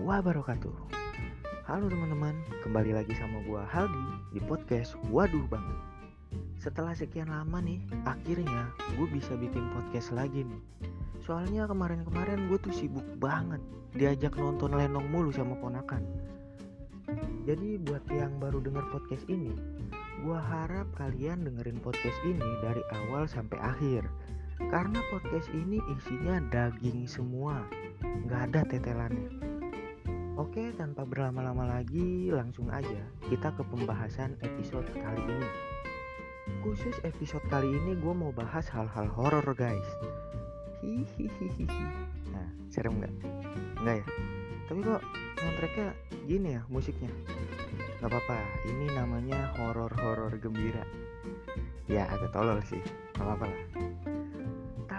wabarakatuh. Halo teman-teman, kembali lagi sama gua Haldi di podcast Waduh Banget. Setelah sekian lama nih, akhirnya gue bisa bikin podcast lagi nih. Soalnya kemarin-kemarin gue tuh sibuk banget Diajak nonton lenong mulu sama ponakan. Jadi buat yang baru denger podcast ini Gua harap kalian dengerin podcast ini dari awal sampai akhir Karena podcast ini isinya daging semua Nggak ada tetelannya Oke, tanpa berlama-lama lagi, langsung aja kita ke pembahasan episode kali ini. Khusus episode kali ini gue mau bahas hal-hal horor guys. Hihihihi. Nah, serem nggak? Nggak ya? Tapi kok soundtracknya gini ya musiknya? Gak apa-apa, ini namanya horor-horor gembira. Ya agak tolol sih, gak apa-apa lah.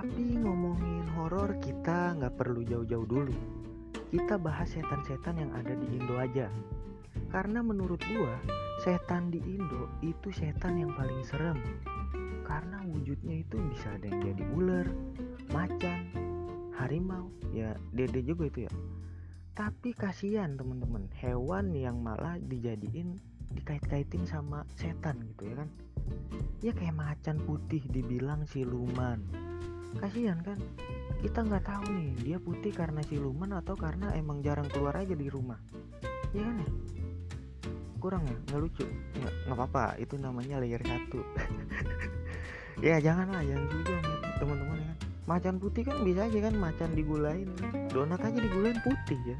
Tapi ngomongin horor kita nggak perlu jauh-jauh dulu kita bahas setan-setan yang ada di Indo aja. Karena menurut gua, setan di Indo itu setan yang paling serem. Karena wujudnya itu bisa ada yang jadi ular, macan, harimau, ya dede juga itu ya. Tapi kasihan temen-temen, hewan yang malah dijadiin dikait-kaitin sama setan gitu ya kan. Ya kayak macan putih dibilang siluman. Kasihan kan? kita nggak tahu nih dia putih karena siluman atau karena emang jarang keluar aja di rumah. Ya kan ya? Kurang ya? Nggak lucu? Ya nggak apa-apa. Itu namanya layer satu. Ya janganlah jangan juga nih teman-teman ya kan? Macan putih kan bisa aja kan? Macan digulain. Donat aja digulain putih ya.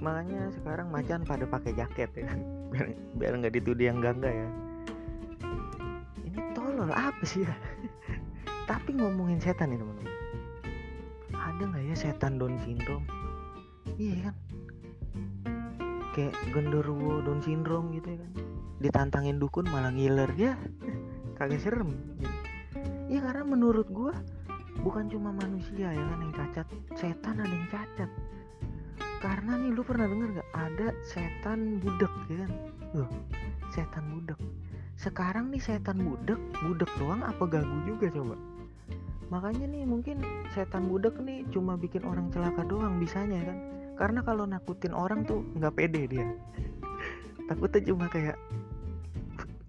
Makanya sekarang macan pada pakai jaket ya kan? Biar biar nggak dituduh yang gangga ya. Ini tolol apa sih ya tapi ngomongin setan nih teman-teman. Ada nggak ya setan Down syndrome? Iya kan? Kayak genderuwo Down syndrome gitu ya kan? Ditantangin dukun malah ngiler ya kagak serem. Ya karena menurut gua bukan cuma manusia ya kan yang cacat setan ada yang cacat. Karena nih lu pernah denger gak ada setan budek ya kan? Loh, setan budek. Sekarang nih setan budek budek doang apa gagu juga coba makanya nih mungkin setan budek nih cuma bikin orang celaka doang bisanya kan? Karena kalau nakutin orang tuh nggak pede dia. Takutnya cuma kayak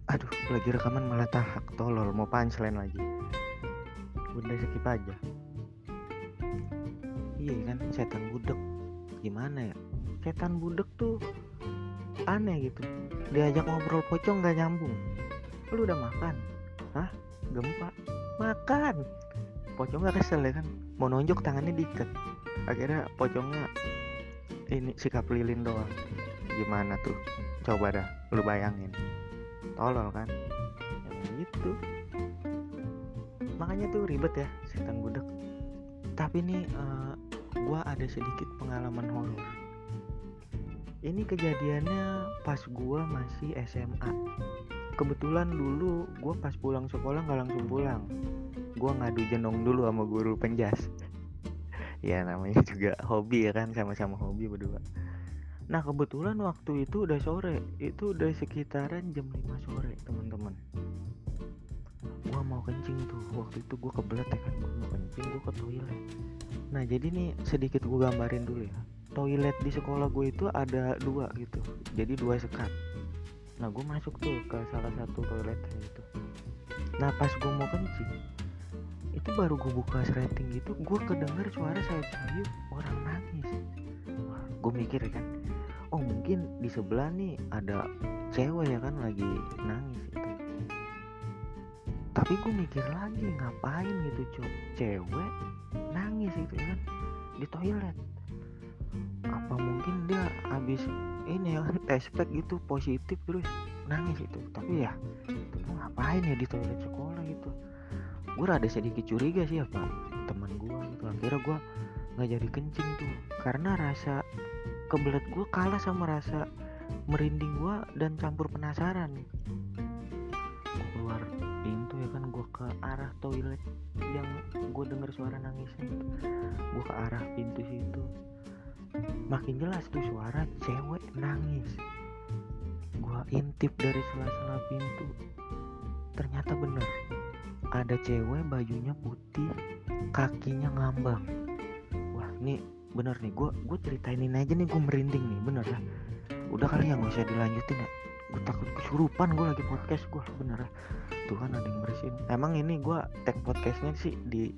aduh lagi rekaman malah tahak tolol mau punchline lagi. Udah skip aja. Iya kan setan budek gimana ya? Setan budek tuh aneh gitu. Diajak ngobrol pocong nggak nyambung. Lu udah makan? Hah? Gempa? Makan pocong gak kesel ya kan? Mau nonjok tangannya diikat. Akhirnya pocongnya ini sikap lilin doang. Gimana tuh? Coba dah lu bayangin. Tolol kan? Ya gitu. Makanya tuh ribet ya setan budek tapi nih uh, gua ada sedikit pengalaman horor. Ini kejadiannya pas gua masih SMA kebetulan dulu gue pas pulang sekolah nggak langsung pulang. Gue ngadu jenong dulu sama guru penjas. Ya namanya juga hobi ya kan sama-sama hobi berdua. Nah kebetulan waktu itu udah sore. Itu udah sekitaran jam 5 sore teman-teman. Gue mau kencing tuh. Waktu itu gue kebelet ya kan gue mau kencing gue ke toilet. Nah jadi nih sedikit gue gambarin dulu ya. Toilet di sekolah gue itu ada dua gitu. Jadi dua sekat nah gue masuk tuh ke salah satu toilet itu. Nah pas gue mau kencing itu baru gue buka setting gitu gue kedenger suara saya sayup orang nangis. Wah gue mikir kan oh mungkin di sebelah nih ada cewek ya kan lagi nangis itu tapi gue mikir lagi ngapain gitu cewek nangis itu kan di toilet habis ini ya tespek gitu positif terus. Nangis itu. Tapi ya itu ngapain ya di toilet sekolah gitu. Gue rada sedikit curiga sih apa teman gue gitu. Akhirnya gue nggak jadi kencing tuh. Karena rasa kebelet gue kalah sama rasa merinding gue dan campur penasaran. Gue keluar pintu ya kan gue ke arah toilet yang gue denger suara nangisnya gitu. gue ke arah pintu situ makin jelas tuh suara cewek nangis. Gua intip dari sela-sela pintu. Ternyata bener ada cewek bajunya putih kakinya ngambang. Wah ini bener nih gue gue ceritainin aja nih gue merinding nih bener ya? Udah kali ya nggak usah dilanjutin ya? Gue takut kesurupan gue lagi podcast gue bener ya? Tuh kan ada yang bersihin. Emang ini gue tag podcastnya sih di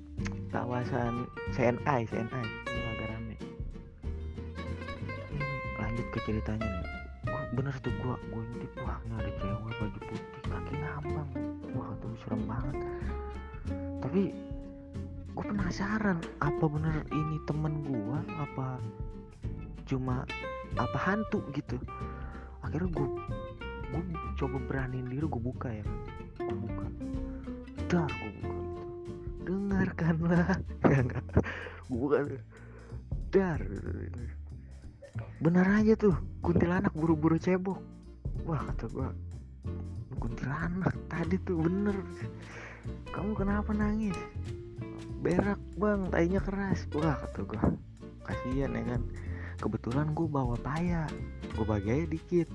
kawasan CNI CNI lanjut ke ceritanya nih. Bener tuh gue gue intip wah ini ada cewek baju putih kaki ngambang wah tuh serem banget. Tapi gue penasaran apa bener ini temen gue apa cuma apa hantu gitu? Akhirnya gue gue coba beraniin diri gue buka ya. Gue buka. Dar gue buka gitu. Dengarkanlah. Ya enggak gue buka. Dar bener aja tuh kuntilanak buru-buru cebok. Wah kata gue kuntilanak tadi tuh bener. Kamu kenapa nangis? Berak bang tainya keras. Wah kata gue kasihan ya kan. Kebetulan gue bawa paya gue bagi aja dikit.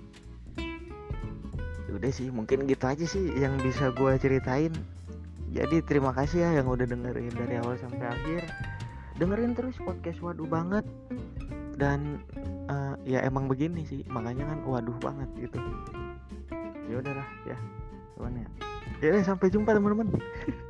Udah sih mungkin gitu aja sih yang bisa gue ceritain. Jadi terima kasih ya yang udah dengerin dari awal sampai akhir. Dengerin terus podcast waduh banget dan uh, ya emang begini sih makanya kan waduh banget gitu. Ya udahlah ya. Cuman ya. Ya sampai jumpa teman-teman